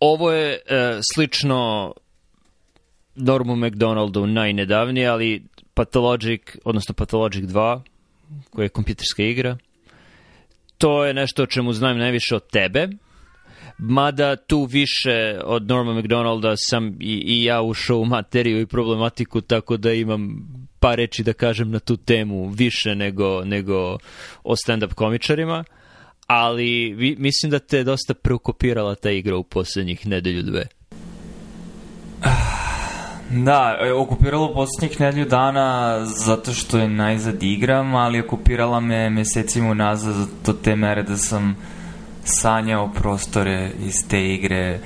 Ovo je e, slično Normu McDonaldu najnedavnije, ali Pathologic, odnosno Pathologic 2, koja je kompjuterska igra, to je nešto o čemu znam najviše od tebe, mada tu više od Norma McDonalda sam i, i ja ušao u materiju i problematiku, tako da imam par reči da kažem na tu temu više nego, nego o stand-up komičarima. Uh, ali vi, mislim da te dosta preokopirala ta igra u poslednjih nedelju dve. Da, e, okupiralo poslednjih nedelju dana zato što je najzad igram, ali okupirala me mesecima unazad do te mere da sam sanjao prostore iz te igre.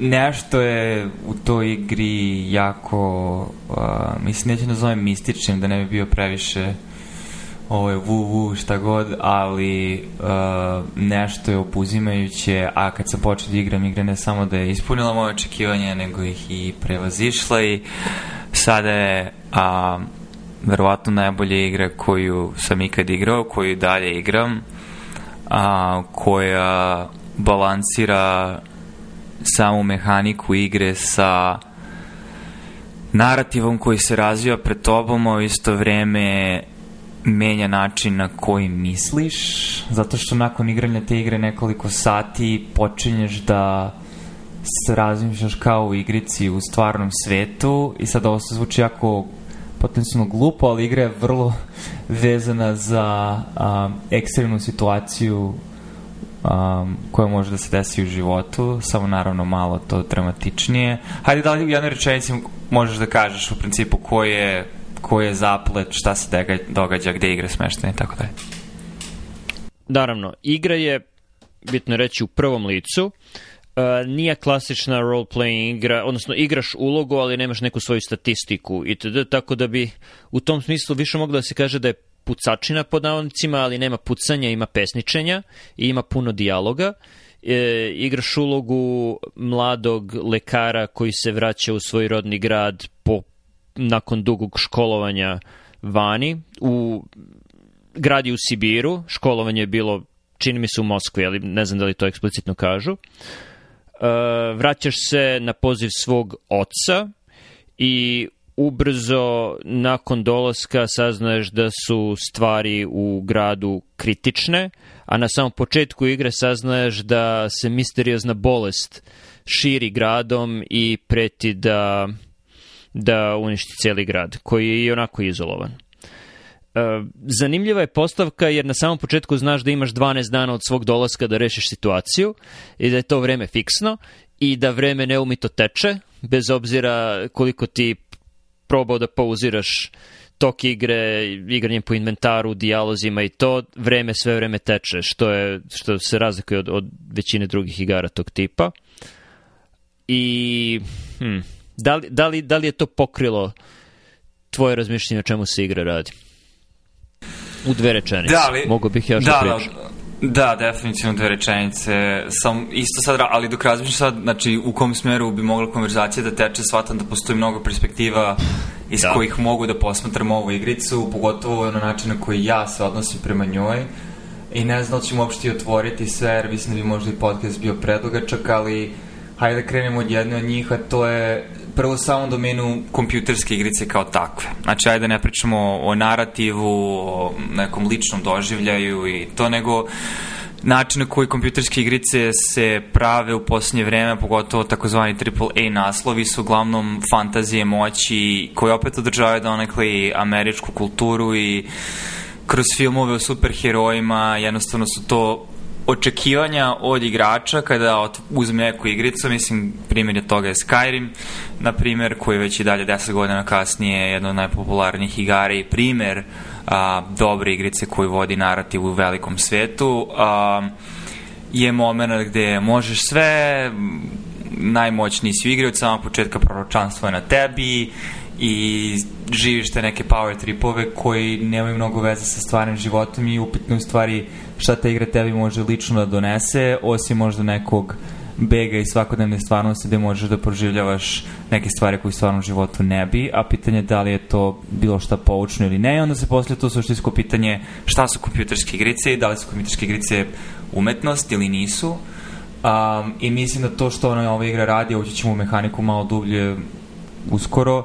Nešto je u toj igri jako, uh, mislim neću nazovem da mističnim da ne bi bio previše uh, je vu, vu, šta god, ali uh, nešto je opuzimajuće, a kad sam počeo da igram igre ne samo da je ispunila moje očekivanja, nego ih i prevazišla i sada je a, uh, verovatno najbolja igra koju sam ikad igrao, koju dalje igram, a, uh, koja balansira samu mehaniku igre sa narativom koji se razvija pred tobom, a isto vreme menja način na koji misliš, zato što nakon igranja te igre nekoliko sati počinješ da razmišljaš kao u igrici u stvarnom svetu i sad ovo se zvuči jako potencijalno glupo, ali igra je vrlo vezana za um, ekstremnu situaciju um, koja može da se desi u životu, samo naravno malo to dramatičnije. Hajde, da li u jednoj rečenici možeš da kažeš u principu koji je koji je zaplet, šta se događa, događa gde igre smeštene i tako dalje. Naravno, igra je, bitno reći, u prvom licu, Uh, nije klasična role-playing igra, odnosno igraš ulogu, ali nemaš neku svoju statistiku itd. Tako da bi u tom smislu više moglo da se kaže da je pucačina pod navodnicima, ali nema pucanja, ima pesničenja i ima puno dijaloga. E, igraš ulogu mladog lekara koji se vraća u svoj rodni grad po nakon dugog školovanja vani u gradi u Sibiru, školovanje je bilo, čini mi se u Moskvi, ali ne znam da li to eksplicitno kažu. Uh, vraćaš se na poziv svog oca i ubrzo nakon dolaska saznaješ da su stvari u gradu kritične, a na samom početku igre saznaješ da se misteriozna bolest širi gradom i preti da da uništi cijeli grad, koji je i onako izolovan. E, zanimljiva je postavka jer na samom početku znaš da imaš 12 dana od svog dolaska da rešiš situaciju i da je to vreme fiksno i da vreme neumito teče, bez obzira koliko ti probao da pauziraš tok igre, igranjem po inventaru, dijalozima i to, vreme sve vreme teče, što, je, što se razlikuje od, od većine drugih igara tog tipa. I... Hm, Da li, da, li, da li je to pokrilo tvoje razmišljenje o čemu se igra radi? U dve rečenice. Da li, Mogu bih još da, da, da pričam. Da, definitivno dve rečenice. Sam isto sad, ali dok razmišljam sad, znači u kom smeru bi mogla konverzacija da teče, shvatam da postoji mnogo perspektiva iz da. kojih mogu da posmatram ovu igricu, pogotovo na način na koji ja se odnosim prema njoj. I ne znam da ćemo uopšte otvoriti sve, jer mislim da bi možda i podcast bio predugačak, ali hajde da krenemo od jedne od njih, a to je prvo samom domenu kompjuterske igrice kao takve. Znači, ajde da ne pričamo o, o narativu, o nekom ličnom doživljaju i to, nego način na koji kompjuterske igrice se prave u posljednje vreme, pogotovo takozvani AAA naslovi su uglavnom fantazije moći koje opet održavaju donekle da i američku kulturu i kroz filmove o superherojima jednostavno su to očekivanja od igrača kada uzme neku igricu, mislim, primjer je toga je Skyrim, na primjer, koji već i dalje 10 godina kasnije je jedno od najpopularnijih igara i primjer a, dobre igrice koji vodi narativ u velikom svetu, a, je moment gde možeš sve, najmoćniji si u igri od samog početka proročanstva je na tebi, i živiš te neke power tripove koji nemaju mnogo veze sa stvarnim životom i upitno u stvari šta ta igra tebi može lično da donese, osim možda nekog bega i svakodnevne stvarnosti gde možeš da proživljavaš neke stvari koje u stvarnom životu ne bi, a pitanje je da li je to bilo šta poučno ili ne, I onda se poslije to suštinsko pitanje šta su kompjuterske igrice i da li su kompjuterske igrice umetnost ili nisu. Um, I mislim da to što ona ova igra radi, ući ćemo u mehaniku malo dublje uskoro, uh,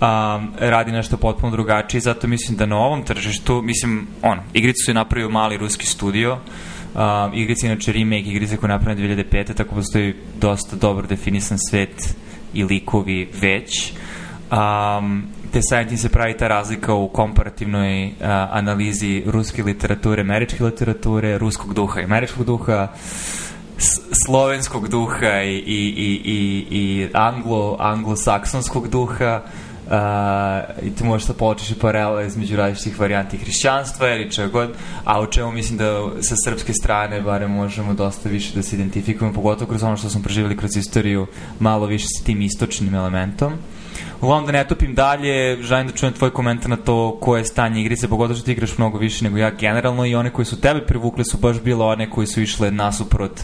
um, radi nešto potpuno drugačije, zato mislim da na ovom tržištu, mislim, ono, igricu su je napravio mali ruski studio, um, igrice inače remake igrice koje je napravljena 2005. tako postoji dosta dobro definisan svet i likovi već. Um, te samim tim se pravi ta razlika u komparativnoj uh, analizi ruske literature, američke literature, ruskog duha i američkog duha, slovenskog duha i, i, i, i, i anglo, anglosaksonskog duha. Uh, i ti možeš da počeš i paralele između različitih varijanti hrišćanstva ili čega god, a u čemu mislim da sa srpske strane bare možemo dosta više da se identifikujemo, pogotovo kroz ono što smo preživjeli kroz istoriju, malo više sa tim istočnim elementom. Uglavnom da ne topim dalje, želim da čujem tvoj komentar na to koje je stanje igrice, pogotovo što ti igraš mnogo više nego ja generalno i one koje su tebe privukle su baš bile one koje su išle nasuprot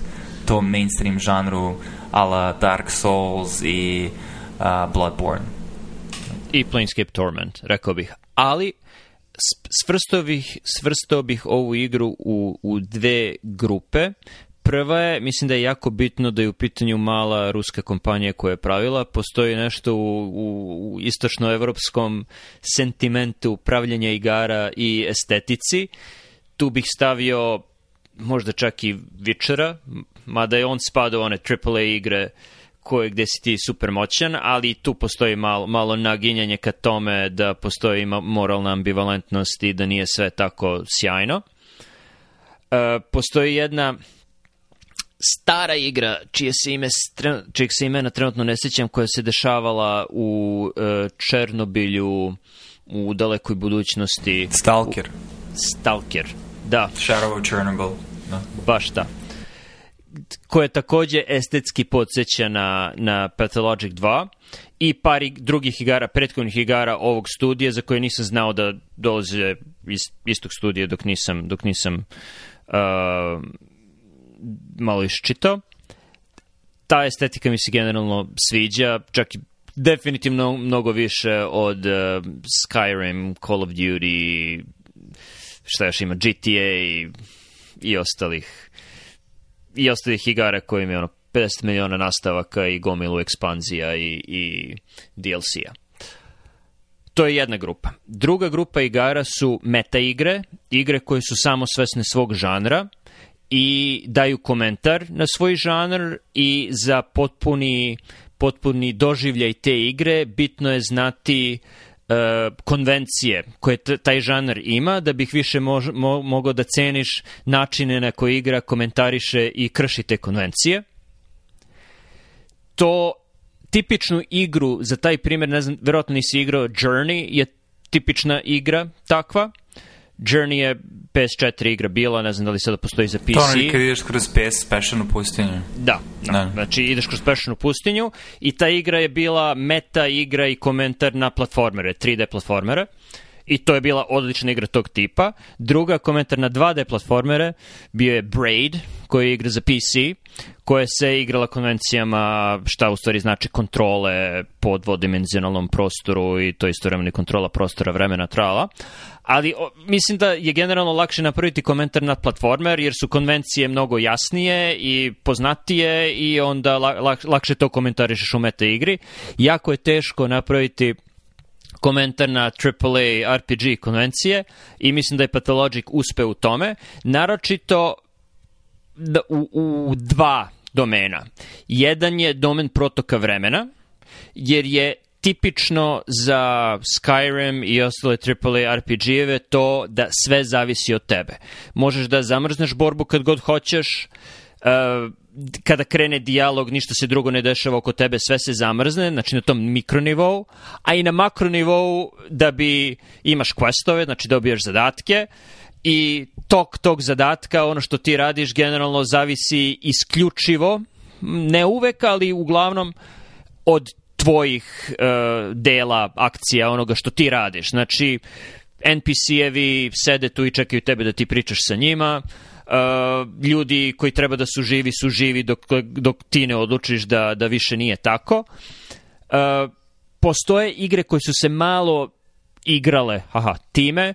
tom mainstream žanru ala Dark Souls i uh, Bloodborne. I Planescape Torment, rekao bih. Ali svrstao bih, svrstao bih ovu igru u, u dve grupe. Prva je, mislim da je jako bitno da je u pitanju mala ruska kompanija koja je pravila. Postoji nešto u, u, u istočnoevropskom sentimentu upravljanja igara i estetici. Tu bih stavio možda čak i Vičera, mada je on spadao one AAA igre uh, koje gde si ti super moćan, ali tu postoji malo, malo naginjanje ka tome da postoji moralna ambivalentnost i da nije sve tako sjajno. E, postoji jedna stara igra čije se ime čijeg se imena trenutno ne sećam koja se dešavala u e, Černobilju u dalekoj budućnosti Stalker u, Stalker da Shadow of Chernobyl da. baš da koje takođe estetski podsjeća na, na Pathologic 2 i par drugih igara, prethodnih igara ovog studija za koje nisam znao da dolaze iz istog studija dok nisam, dok nisam uh, malo iščitao. Ta estetika mi se generalno sviđa, čak i definitivno mnogo više od uh, Skyrim, Call of Duty, šta još ima, GTA i, i ostalih i ostalih igara im je ono 50 miliona nastavaka i gomilu ekspanzija i, i DLC-a. To je jedna grupa. Druga grupa igara su meta igre, igre koje su samo svesne svog žanra i daju komentar na svoj žanr i za potpuni, potpuni doživljaj te igre bitno je znati uh, E, konvencije koje taj žanar ima, da bih više mož, mo, mogao da ceniš načine na koje igra komentariše i krši te konvencije. To tipičnu igru za taj primjer, ne znam, verovatno nisi igrao Journey, je tipična igra takva, Journey je PS4 igra bila, ne znam da li sada postoji za PC. To ono kad ideš kroz PS Passion u pustinju. Da, da, da. znači ideš kroz Passion pustinju i ta igra je bila meta igra i komentar na platformere, 3D platformere. I to je bila odlična igra tog tipa. Druga komentar na 2D platformere bio je Braid, koja je igra za PC, koja se igrala konvencijama šta u stvari znači kontrole po dvodimenzionalnom prostoru i to istovremeno kontrola prostora vremena trala ali o, mislim da je generalno lakše napraviti komentar na platformer jer su konvencije mnogo jasnije i poznatije i onda la, lak, lakše to komentarišeš u meta igri. Jako je teško napraviti komentar na AAA RPG konvencije i mislim da je Pathologic uspe u tome, naročito da, u, u dva domena. Jedan je domen protoka vremena, jer je tipično za Skyrim i ostale AAA RPG-eve to da sve zavisi od tebe. Možeš da zamrzneš borbu kad god hoćeš, uh, kada krene dijalog, ništa se drugo ne dešava oko tebe, sve se zamrzne, znači na tom mikronivou, a i na makronivou da bi imaš questove, znači dobijaš zadatke, i tok tog zadatka, ono što ti radiš generalno zavisi isključivo, ne uvek, ali uglavnom od tvojih uh, dela akcija onoga što ti radiš. Znači, NPC-evi sede tu i čekaju tebe da ti pričaš sa njima. Uh, ljudi koji treba da su živi su živi dok, dok ti ne odlučiš da, da više nije tako. Uh, postoje igre koje su se malo igrale aha, time.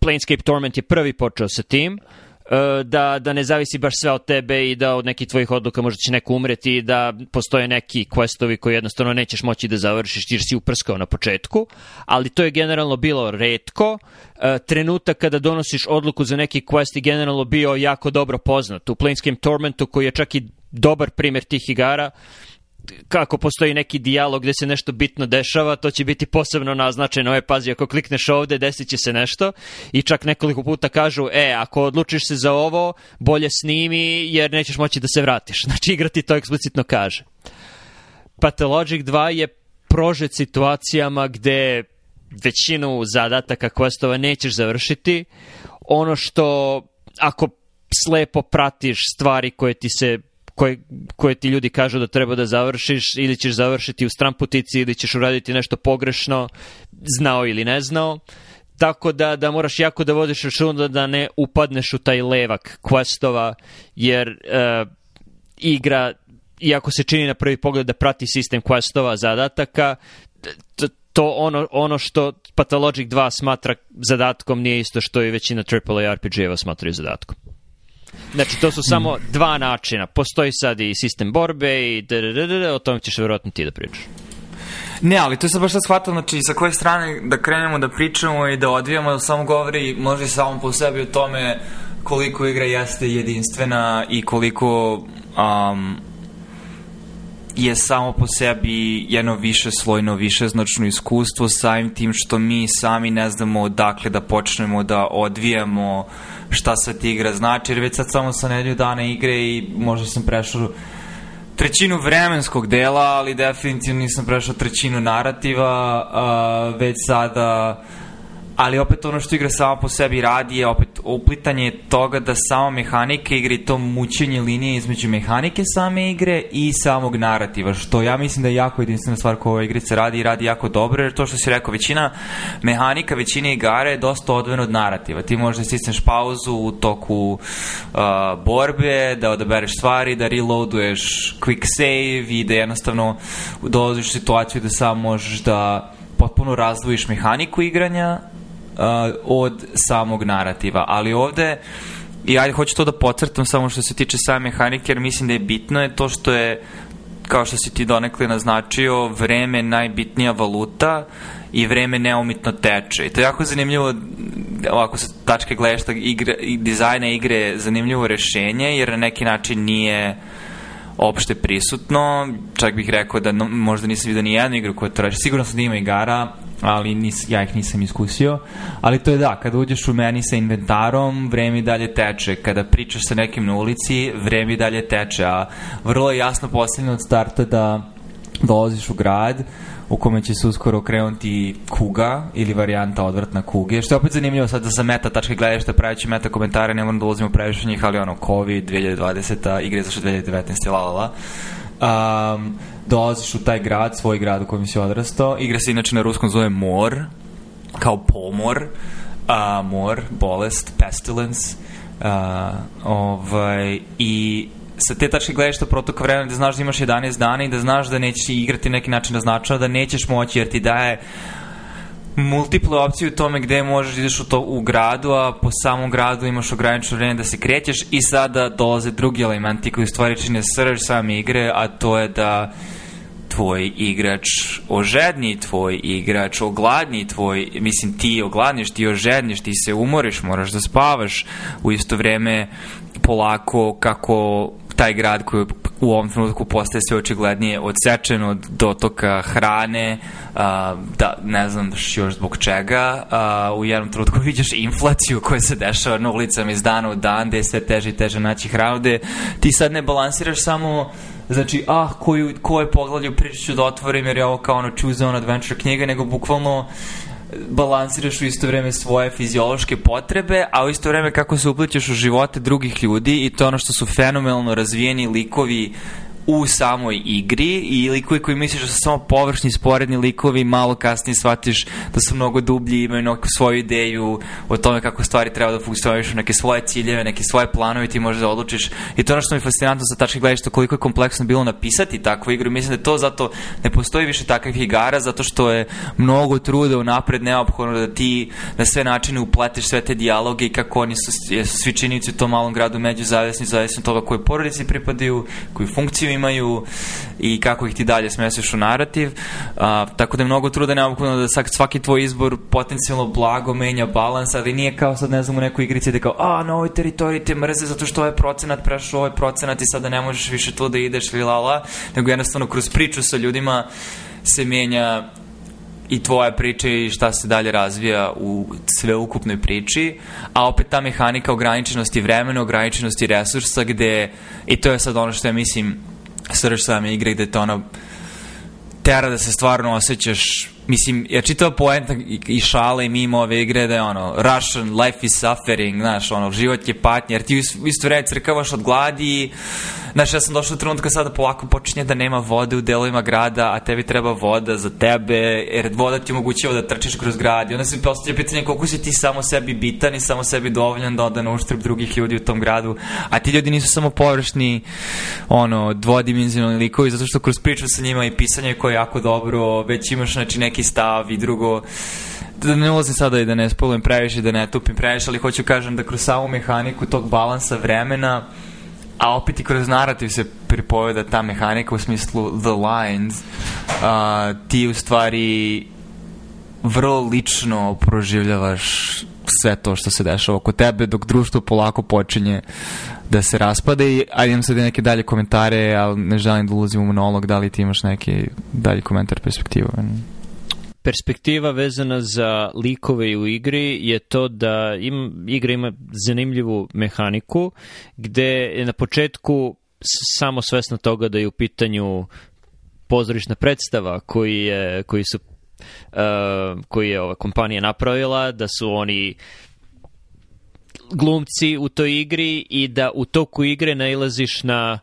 Planescape Torment je prvi počeo sa tim. Uh, Eh, da, da ne zavisi baš sve od tebe i da od nekih tvojih odluka možda će neko umreti i da postoje neki questovi koji jednostavno nećeš moći da završiš jer si uprskao na početku, ali to je generalno bilo redko. Eh, trenutak kada donosiš odluku za neki quest je generalno bio jako dobro poznat. U Planescape Tormentu koji je čak i dobar primjer tih igara, kako postoji neki dijalog gde se nešto bitno dešava, to će biti posebno naznačeno, e pazi, ako klikneš ovde, desit će se nešto i čak nekoliko puta kažu, e, ako odlučiš se za ovo, bolje snimi jer nećeš moći da se vratiš. Znači, igra ti to eksplicitno kaže. Pathologic 2 je prožet situacijama gde većinu zadataka questova nećeš završiti. Ono što, ako slepo pratiš stvari koje ti se koje, koje ti ljudi kažu da treba da završiš ili ćeš završiti u stramputici ili ćeš uraditi nešto pogrešno, znao ili ne znao. Tako da, da moraš jako da vodiš računa da, da ne upadneš u taj levak questova, jer e, igra, iako se čini na prvi pogled da prati sistem questova zadataka, to ono, ono što Pathologic 2 smatra zadatkom nije isto što i većina AAA RPG-eva smatraju zadatkom. Znači, to su samo hmm. dva načina. Postoji sad i sistem borbe i o tome ćeš verovatno ti da pričaš. Ne, ali to je sad baš sad shvatilo, znači sa koje strane da krenemo da pričamo i da odvijamo, da samo govori može samo po sebi o tome koliko igra jeste jedinstvena i koliko um, je samo po sebi jedno više slojno, više značno iskustvo samim tim što mi sami ne znamo odakle da počnemo da odvijamo šta se ti igra znači, jer već sad samo sa nedelju dana igre i možda sam prešao trećinu vremenskog dela, ali definitivno nisam prešao trećinu narativa, a, već sada ali opet ono što igra sama po sebi radi je opet uplitanje toga da samo mehanike igre i to mučenje linije između mehanike same igre i samog narativa, što ja mislim da je jako jedinstvena stvar koja ova igrica radi i radi jako dobro, jer to što si rekao, većina mehanika, većina igara je dosta odvojena od narativa. Ti možeš da stisneš pauzu u toku uh, borbe, da odabereš stvari, da reloaduješ quick save i da jednostavno dolaziš u situaciju da samo možeš da potpuno razdvojiš mehaniku igranja od samog narativa. Ali ovde i ajde hoću to da pocrtam samo što se tiče same mehanike jer mislim da je bitno je to što je kao što si ti donekle naznačio vreme najbitnija valuta i vreme neumitno teče i to je jako zanimljivo ovako sa tačke gledišta igre, i dizajna igre zanimljivo rešenje jer na neki način nije opšte prisutno, čak bih rekao da no, možda nisam vidio ni jednu igru koja to reši, sigurno sam da ima igara ali nis, ja ih nisam iskusio. Ali to je da, kada uđeš u meni sa inventarom, vreme i dalje teče. Kada pričaš sa nekim na ulici, vreme i dalje teče. A vrlo je jasno postavljeno od starta da dolaziš u grad, u kome će se uskoro krenuti kuga ili varijanta odvratna kuge, što je opet zanimljivo sad da sa meta tačke gledešta pravići meta komentare, ne moram da ulazimo previše njih, ali ono, COVID, 2020, igre za 2019, la la la. Um, dolaziš u taj grad, svoj grad u kojem si odrastao. Igra se inače na ruskom zove mor, kao pomor, a, mor, bolest, pestilence, a, ovaj, i sa te tačke gledaš to protok vremena da znaš da imaš 11 dana i da znaš da nećeš igrati neki način naznačeno, da, da nećeš moći jer ti daje multiple opcije u tome gde možeš da ideš u to u gradu, a po samom gradu imaš ograničeno vreme da se krećeš i sada dolaze drugi elementi koji stvari čine srž same igre, a to je da uh, tvoj igrač ožedni, tvoj igrač ogladni, tvoj, mislim ti ogladniš, ti ožedniš, ti se umoriš, moraš da spavaš, u isto vreme polako kako taj grad koji u ovom trenutku postaje sve očiglednije odsečen od dotoka hrane, a, da, ne znam još zbog čega, a, u jednom trenutku vidiš inflaciju koja se dešava na ulicama iz dana u dan, gde je sve teže i teže naći hranu, gde ti sad ne balansiraš samo znači, ah, koju, koje poglavlje u ću da otvorim, jer je ovo kao ono choose on adventure knjiga, nego bukvalno balansiraš u isto vreme svoje fiziološke potrebe, a u isto vreme kako se uplićeš u živote drugih ljudi i to ono što su fenomenalno razvijeni likovi u samoj igri i likovi koji misliš da su samo površni, sporedni likovi, malo kasnije shvatiš da su mnogo dublji, imaju neku svoju ideju o tome kako stvari treba da funkcionišu, neke svoje ciljeve, neke svoje planove ti možeš da odlučiš. I to je ono što mi je fascinantno sa tačke gledišta koliko je kompleksno bilo napisati takvu igru. Mislim da to zato ne postoji više takvih igara, zato što je mnogo truda unapred neophodno da ti na sve načine upleteš sve te dijaloge i kako oni su, su svi činici u tom malom gradu među zavisni, zavisno toga koje porodici pripadaju, koju funkciju imaju i kako ih ti dalje smeseš u narativ. A, tako da je mnogo truda neophodno da svaki tvoj izbor potencijalno blago menja balans, ali nije kao sad ne znam u nekoj igrici da kao a na ovoj teritoriji te mrze zato što ovaj procenat prešao ovaj procenat i sada ne možeš više tu da ideš li lala, nego jednostavno kroz priču sa ljudima se menja i tvoja priča i šta se dalje razvija u sveukupnoj priči, a opet ta mehanika ograničenosti vremena, ograničenosti resursa gde, i to je sad ono što ja mislim srž same igre gde te ono tera da se stvarno osjećaš Mislim, ja čitao poenta i šale i mimo ove igre da je ono, Russian life is suffering, znaš, ono, život je patnja, jer ti u isto vreme crkavaš od gladi, znaš, ja sam došao do trenutka sada da polako počinje da nema vode u delovima grada, a tebi treba voda za tebe, jer voda ti omogućava da trčiš kroz grad i onda se mi postavlja pitanje koliko si ti samo sebi bitan i samo sebi dovoljan da onda na uštrb drugih ljudi u tom gradu, a ti ljudi nisu samo površni, ono, dvodimenzionalni likovi, zato što kroz priču sa njima i pisanje koje je jako dobro, već imaš, znači, neke neki stav i drugo da ne ulazim sada i da ne spolujem previše, da ne tupim previše, ali hoću kažem da kroz samu mehaniku tog balansa vremena, a opet i kroz narativ se pripoveda ta mehanika u smislu the lines, a, ti u stvari vrlo lično proživljavaš sve to što se dešava oko tebe dok društvo polako počinje da se raspade i ajde imam sad neke dalje komentare, ali ne želim da ulazim u monolog, da li ti imaš neki dalji komentar perspektivu? Ne? perspektiva vezana za likove u igri je to da im, igra ima zanimljivu mehaniku gde je na početku samo svesna toga da je u pitanju pozorišna predstava koji, je, koji su uh, koji je ova kompanija napravila, da su oni glumci u toj igri i da u toku igre nailaziš na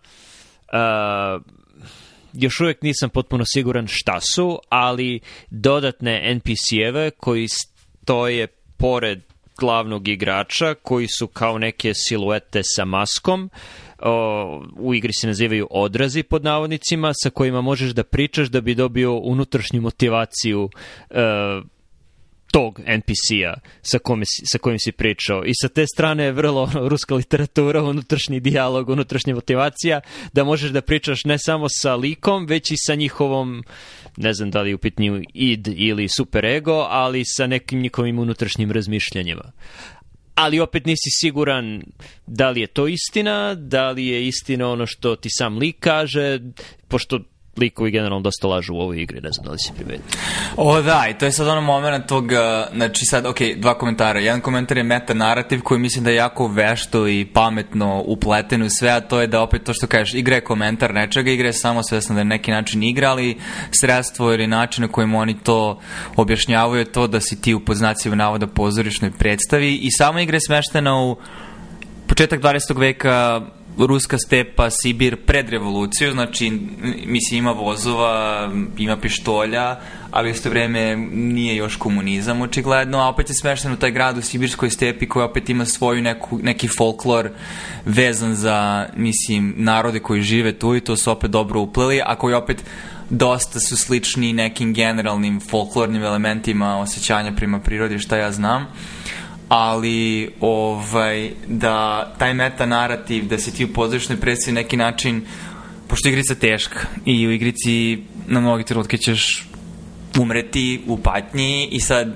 uh, još uvijek nisam potpuno siguran šta su, ali dodatne NPC-eve koji stoje pored glavnog igrača koji su kao neke siluete sa maskom o, u igri se nazivaju odrazi pod navodnicima sa kojima možeš da pričaš da bi dobio unutrašnju motivaciju e, tog NPC-a sa, sa kojim si pričao. I sa te strane je vrlo ono, ruska literatura, unutrašnji dijalog, unutrašnja motivacija, da možeš da pričaš ne samo sa likom, već i sa njihovom, ne znam da li je u pitanju id ili superego, ali sa nekim njihovim unutrašnjim razmišljanjima ali opet nisi siguran da li je to istina, da li je istina ono što ti sam lik kaže, pošto likovi generalno dosta lažu u ovoj igri, ne znam da li si primetio. O da, i to je sad ono moment tog, eh, znači sad, ok, dva komentara. Jedan komentar je meta narativ koji mislim da je jako vešto i pametno upleten u sve, a to je da opet to što kažeš, igra je komentar nečega, igra je samo svesna da je neki način igra, ali sredstvo ili način na kojim oni to objašnjavaju je to da si ti u poznaciju navoda pozorišnoj predstavi i samo igra je smeštena u početak 20. veka ruska stepa, Sibir pred revoluciju, znači mislim ima vozova, ima pištolja, ali isto vreme nije još komunizam očigledno, a opet je smešten u taj grad u Sibirskoj stepi koji opet ima svoju neku, neki folklor vezan za, mislim, narode koji žive tu i to su opet dobro upleli, a koji opet dosta su slični nekim generalnim folklornim elementima osjećanja prema prirodi, šta ja znam ali ovaj, da taj meta narativ, da se ti u pozorišnoj predstavi neki način, pošto igrica teška i u igrici na mnogi trenutke ćeš umreti u patnji i sad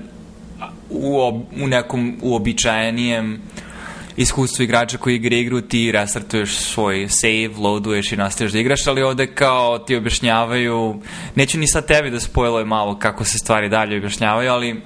u, ob, u nekom uobičajenijem iskustvu igrača koji igra igru ti restartuješ svoj save, loaduješ i nastaviš da igraš, ali ovde kao ti objašnjavaju, neću ni sad tebi da spojilo je malo kako se stvari dalje objašnjavaju, ali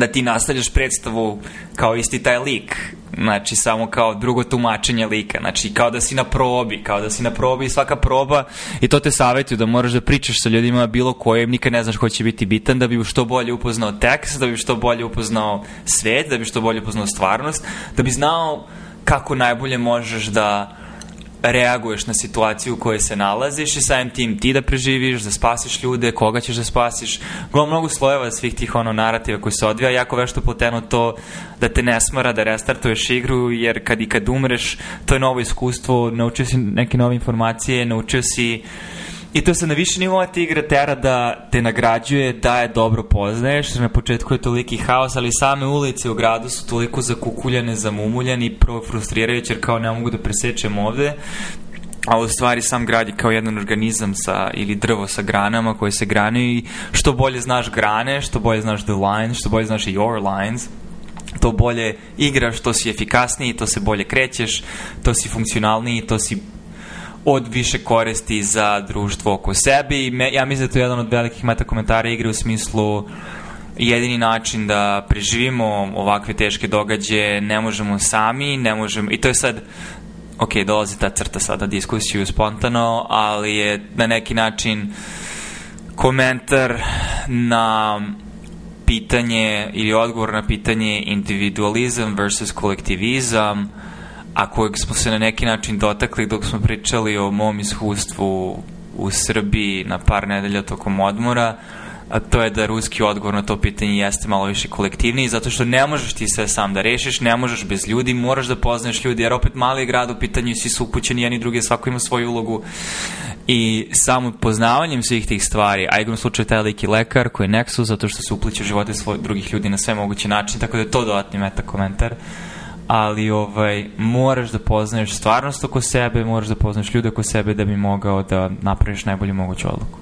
da ti nastavljaš predstavu kao isti taj lik, znači samo kao drugo tumačenje lika, znači kao da si na probi, kao da si na probi i svaka proba i to te savetuju da moraš da pričaš sa ljudima bilo kojim, nikad ne znaš ko će biti bitan, da bi što bolje upoznao tekst, da bi što bolje upoznao svet, da bi što bolje upoznao stvarnost, da bi znao kako najbolje možeš da reaguješ na situaciju u kojoj se nalaziš i samim tim ti da preživiš, da spasiš ljude, koga ćeš da spasiš. Gledam mnogo slojeva svih tih ono narativa koji se odvija, jako vešto ploteno to da te ne smara, da restartuješ igru, jer kad i kad umreš, to je novo iskustvo, naučio si neke nove informacije, naučio si I to se na više nivoa ti igra tera da te nagrađuje, da je dobro poznaješ, na početku je toliki haos, ali same ulice u gradu su toliko zakukuljene, zamumuljane i prvo frustrirajuće, jer kao ne mogu da presečem ovde, a u stvari sam grad je kao jedan organizam sa, ili drvo sa granama koje se grane i što bolje znaš grane, što bolje znaš the lines, što bolje znaš your lines, to bolje igraš, to si efikasniji, to se bolje krećeš, to si funkcionalniji, to si od više koristi za društvo oko sebe i me, ja mislim da to je jedan od velikih meta komentara igre u smislu jedini način da preživimo ovakve teške događaje ne možemo sami, ne možemo i to je sad ok, dolazi ta crta sada diskusiju spontano, ali je na neki način komentar na pitanje ili odgovor na pitanje individualizam versus kolektivizam a kojeg smo se na neki način dotakli dok smo pričali o mom iskustvu u Srbiji na par nedelja tokom odmora, a to je da ruski odgovor na to pitanje jeste malo više kolektivniji, zato što ne možeš ti sve sam da rešiš, ne možeš bez ljudi, moraš da poznaješ ljudi, jer opet mali je grad u pitanju svi su upućeni jedni drugi, svako ima svoju ulogu i samo poznavanjem svih tih stvari, a igrom slučaju taj lik lekar koji je Nexus, zato što se upliče živote svoj, drugih ljudi na sve moguće načine, tako da je to dodatni meta komentar. Uh, ali ovaj, moraš da poznaješ stvarnost oko sebe, moraš da poznaješ ljude oko sebe da bi mogao da napraviš najbolju moguću odluku.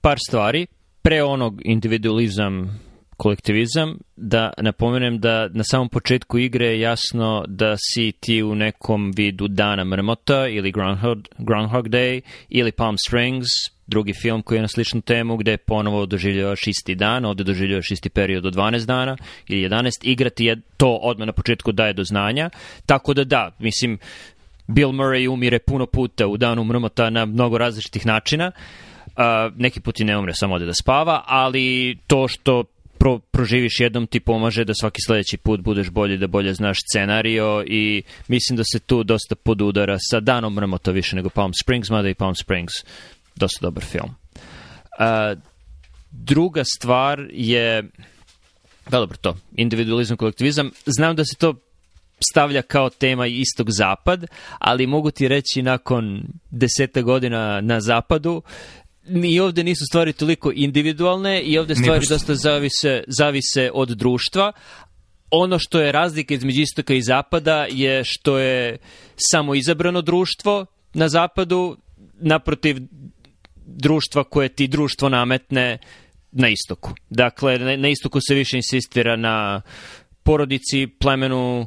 Par stvari, pre onog individualizam kolektivizam, da napomenem da na samom početku igre je jasno da si ti u nekom vidu dana mrmota ili Groundhog, Groundhog Day ili Palm Springs, drugi film koji je na sličnu temu gde ponovo doživljavaš isti dan, ovde doživljavaš isti period od 12 dana ili 11, igrati je to odmah na početku daje do znanja, tako da da, mislim, Bill Murray umire puno puta u danu mrmota na mnogo različitih načina, uh, neki put i ne umre, samo ode da spava, ali to što pro, proživiš jednom ti pomaže da svaki sledeći put budeš bolji, da bolje znaš scenario i mislim da se tu dosta podudara sa danom mrmota više nego Palm Springs, mada i Palm Springs dosta dobar film. Uh, druga stvar je, da dobro to, individualizam, kolektivizam. Znam da se to stavlja kao tema istog zapad, ali mogu ti reći nakon deseta godina na zapadu, ni ovde nisu stvari toliko individualne i ovde stvari Nipošta. dosta zavise, zavise od društva. Ono što je razlika između istoka i zapada je što je samo izabrano društvo na zapadu, naprotiv društva koje ti društvo nametne na istoku. Dakle, na, na istoku se više insistira na porodici, plemenu, e,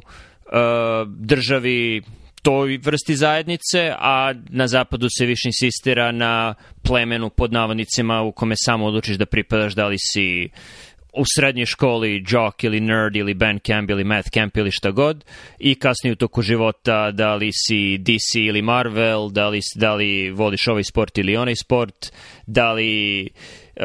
državi, toj vrsti zajednice, a na zapadu se više insistira na plemenu pod navodnicima u kome samo odlučiš da pripadaš da li si u srednjoj školi jock ili nerd ili Ben Camp ili math Camp ili šta god i kasnije u toku života da li si DC ili Marvel, da li, da li voliš ovaj sport ili onaj sport, da li uh,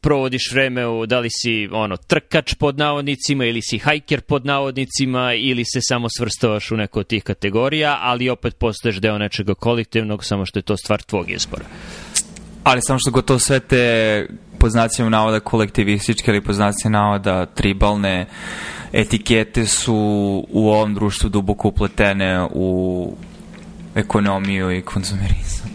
provodiš vreme u, da li si ono, trkač pod navodnicima ili si hajker pod navodnicima ili se samo svrstavaš u neko od tih kategorija, ali opet postaješ deo nečega kolektivnog, samo što je to stvar tvog izbora ali samo što gotovo sve te pod znacima navoda kolektivističke ili pod znacima navoda tribalne etikete su u ovom društvu duboko upletene u ekonomiju i konzumerizam.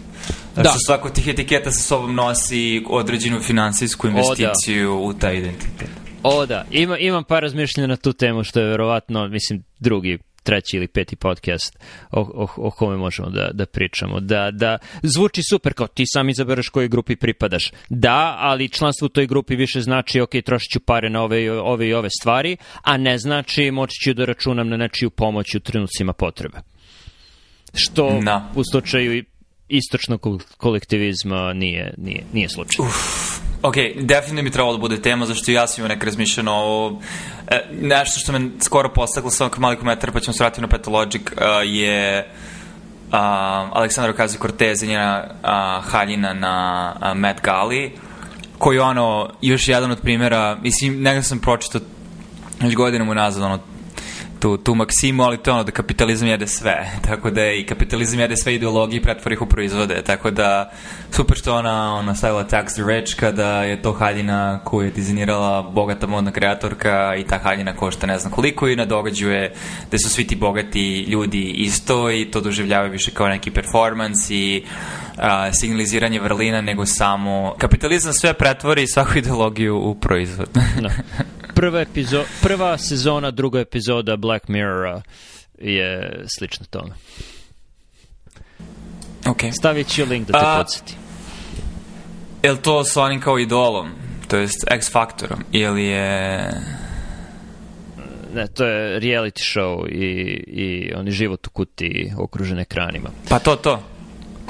Znači, da. Znači, svako tih etiketa sa sobom nosi određenu finansijsku investiciju o, da. u taj identitet. O da, Ima, imam par razmišljenja na tu temu što je verovatno, mislim, drugi treći ili peti podcast o, o, o kome možemo da, da pričamo. Da, da, zvuči super, kao ti sam izabereš kojoj grupi pripadaš. Da, ali članstvo u toj grupi više znači, ok, trošit ću pare na ove, ove i ove stvari, a ne znači moći ću da računam na nečiju pomoć u trenucima potrebe. Što no. u slučaju istočnog kolektivizma nije, nije, nije slučaj. Uff Ok, definitivno mi trebalo da bude tema, zašto ja sam imao neka razmišljeno o... E, nešto što me skoro postaklo sa ovakav mali komentar, pa ćemo se vratiti na Petalogic, uh, e, je uh, Aleksandra Ocasio-Cortez i njena uh, haljina na uh, Met Gali, koji je ono, još jedan od primjera, mislim, negdje sam pročito već godinama unazad, ono, tu, tu maksimu, ali to je ono da kapitalizam jede sve. Tako da i kapitalizam jede sve ideologije i pretvori ih u proizvode. Tako da super što ona, ona stavila Tax the Rich kada je to haljina koju je dizajnirala bogata modna kreatorka i ta haljina košta ne znam koliko i na događaju je da su svi ti bogati ljudi isto i to doživljavaju više kao neki performans i a, signaliziranje vrlina nego samo kapitalizam sve pretvori svaku ideologiju u proizvod. Da. prva, epizo- prva sezona, druga epizoda Black Mirrora je slična tome. Okay. Stavit ću link da te A, podsjeti. Je li to s onim kao idolom, to jest X Factorom, ili je... Ne, to je reality show i, i oni život u kutiji okružen ekranima. Pa to, to.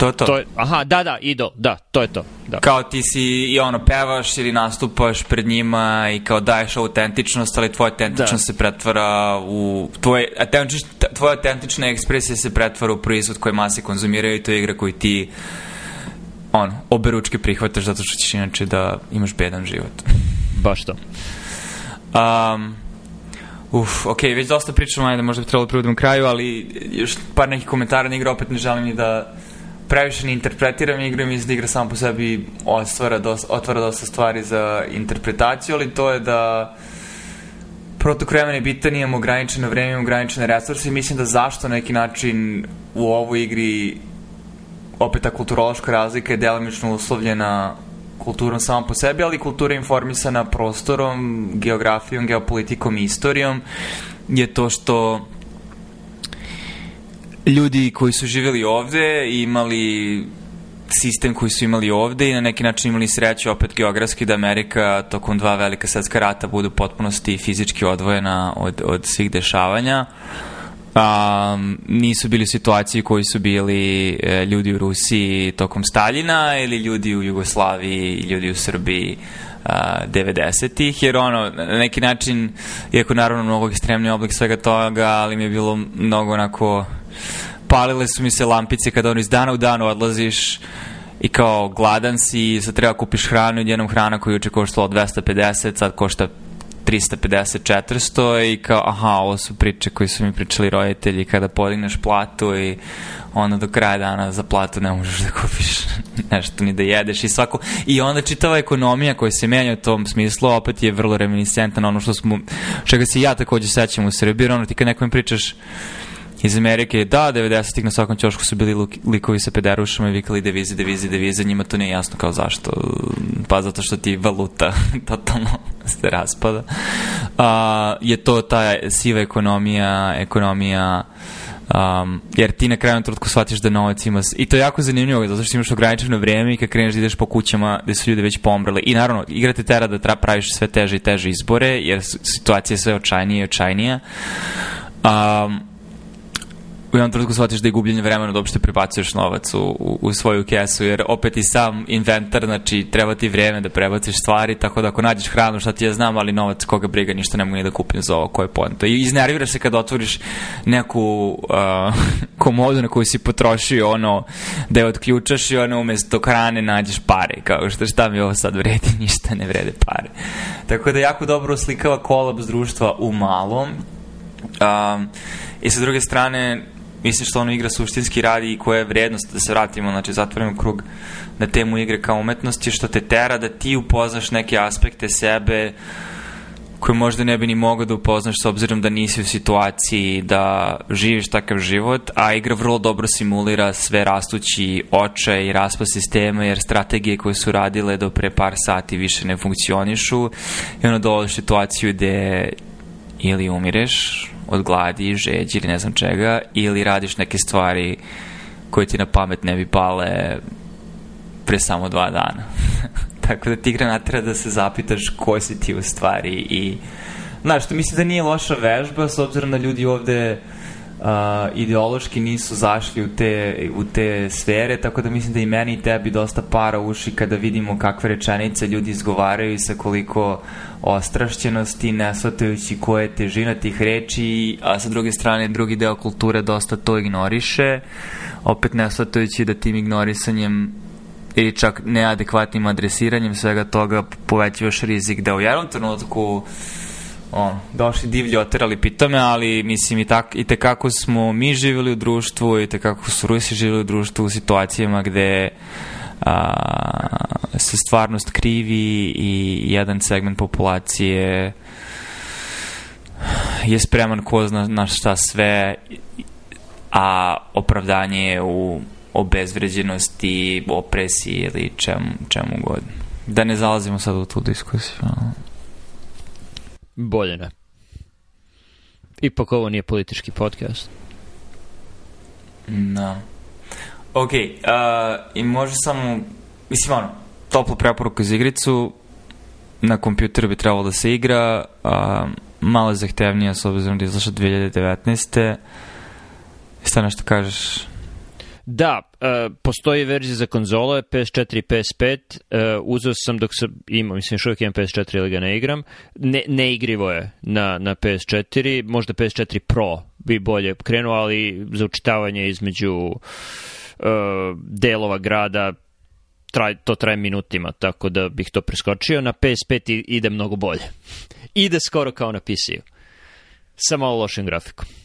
To je to. to je, aha, da, da, idol, da, to je to. Da. Kao ti si i ono pevaš ili nastupaš pred njima i kao daješ autentičnost, ali tvoja autentičnost da. se pretvara u... Tvoje, autentič, tvoja autentična ekspresija se pretvara u proizvod koji mase konzumiraju i to je igra koju ti on, oberučke prihvataš zato što ćeš inače da imaš bedan život. Baš to. Um, Uf, ok, već dosta pričamo, ajde, možda bi trebalo da privoditi kraju, ali još par nekih komentara na igra, opet ne želim ni da previše ne interpretiram, igra mi da igra sam po sebi otvara dosta, otvara dosta stvari za interpretaciju, ali to je da protok vremena je bitan, imamo ograničeno vreme, imamo ograničene resurse i mislim da zašto na neki način u ovoj igri opet ta kulturološka razlika je delimično uslovljena kulturom sama po sebi, ali kultura informisana prostorom, geografijom, geopolitikom i istorijom je to što ljudi koji su živjeli ovde i imali sistem koji su imali ovde i na neki način imali sreću opet geografski da Amerika tokom dva velika svetska rata budu potpunosti fizički odvojena od, od svih dešavanja. A, nisu bili situacije koji su bili e, ljudi u Rusiji tokom Staljina ili ljudi u Jugoslaviji i ljudi u Srbiji uh, 90-ih, jer ono, na neki način, iako naravno mnogo ekstremni oblik svega toga, ali mi je bilo mnogo onako Palile su mi se lampice kada ono iz dana u danu odlaziš i kao gladan si i sad treba kupiš hranu i jednom hrana koju juče koštala 250, sad košta 350, 400 i kao aha, ovo su priče koje su mi pričali roditelji kada podigneš platu i onda do kraja dana za platu ne možeš da kupiš nešto ni da jedeš i svako i onda čitava ekonomija koja se menja u tom smislu opet je vrlo reminiscentna na ono što smo čega se ja takođe sećam u Srbiji ono ti kad nekom pričaš iz Amerike, da, 90-ih na svakom ćošku su bili likovi sa pederušama i vikali devize, devize, devize, njima to nije jasno kao zašto, pa zato što ti valuta totalno se raspada. A, je to ta siva ekonomija, ekonomija Um, jer ti na kraju trenutku shvatiš da novac ima... I to je jako zanimljivo, zato što imaš ograničeno vreme i kad kreneš da ideš po kućama gde su ljudi već pomrli. I naravno, igra te tera da tra, praviš sve teže i teže izbore, jer situacija je sve očajnija i očajnija. Um, u jednom trenutku shvatiš da je gubljenje vremena da uopšte prebacuješ novac u, u, svoju kesu, jer opet i sam inventar, znači treba ti vreme da prebaciš stvari, tako da ako nađeš hranu, šta ti ja znam, ali novac koga briga, ništa ne mogu ni da kupim za ovo, koje je poenta. I iznerviraš se kad otvoriš neku uh, komodu na koju si potrošio, ono, da je otključaš i ono, umesto hrane nađeš pare, kao što šta mi ovo sad vredi, ništa ne vrede pare. Tako da jako dobro oslikava kolaps društva u malom, Um, I sa druge strane, Mislim što ono igra suštinski radi i koja je vrednost, da se vratimo, znači zatvorimo krug na temu igre kao umetnosti, što te tera da ti upoznaš neke aspekte sebe koje možda ne bi ni mogao da upoznaš s obzirom da nisi u situaciji da živiš takav život, a igra vrlo dobro simulira sve rastući očaj i raspad sistema, jer strategije koje su radile do pre par sati više ne funkcionišu i onda dolaziš situaciju gde ili umireš, od gladi, žeđi ili ne znam čega, ili radiš neke stvari koje ti na pamet ne bi pale pre samo dva dana. Tako da ti igra da se zapitaš ko si ti u stvari i... Znaš, što mislim da nije loša vežba, s obzirom na da ljudi ovde... Uh, uh, ideološki nisu zašli u te, u te sfere, tako da mislim da i meni i tebi dosta para uši kada vidimo kakve rečenice ljudi izgovaraju sa koliko ostrašćenosti, nesvatajući koja je težina tih reči, a sa druge strane drugi deo kulture dosta to ignoriše, opet nesvatajući da tim ignorisanjem ili čak neadekvatnim adresiranjem svega toga povećavaš rizik da u jednom trenutku uh, on, došli divlji, oterali pitome, ali mislim i, tak, i tekako smo mi živjeli u društvu i tekako su Rusi živjeli u društvu u situacijama gde a, se stvarnost krivi i jedan segment populacije je spreman ko zna na šta sve a opravdanje je u obezvređenosti, opresiji ili čemu, čemu god. Da ne zalazimo sad u tu diskusiju. Bolje ne. Da. Ipak ovo nije politički podcast. Da. No. Ok, uh, i može samo, mislim ono, toplu preporuku za igricu, na kompjuteru bi trebalo da se igra, uh, malo je zahtevnija s obzirom da izlaša 2019. Šta nešto kažeš? Da, uh, postoji verzija za konzole, PS4 i PS5. Uh, e, uzeo sam dok sam imao, mislim, još uvijek imam PS4, ili ga ne igram. Ne, ne igrivo je na, na PS4, možda PS4 Pro bi bolje krenuo, ali za učitavanje između uh, delova grada traj, to traje minutima, tako da bih to preskočio. Na PS5 ide mnogo bolje. Ide skoro kao na PC-u. Sa malo lošim grafikom.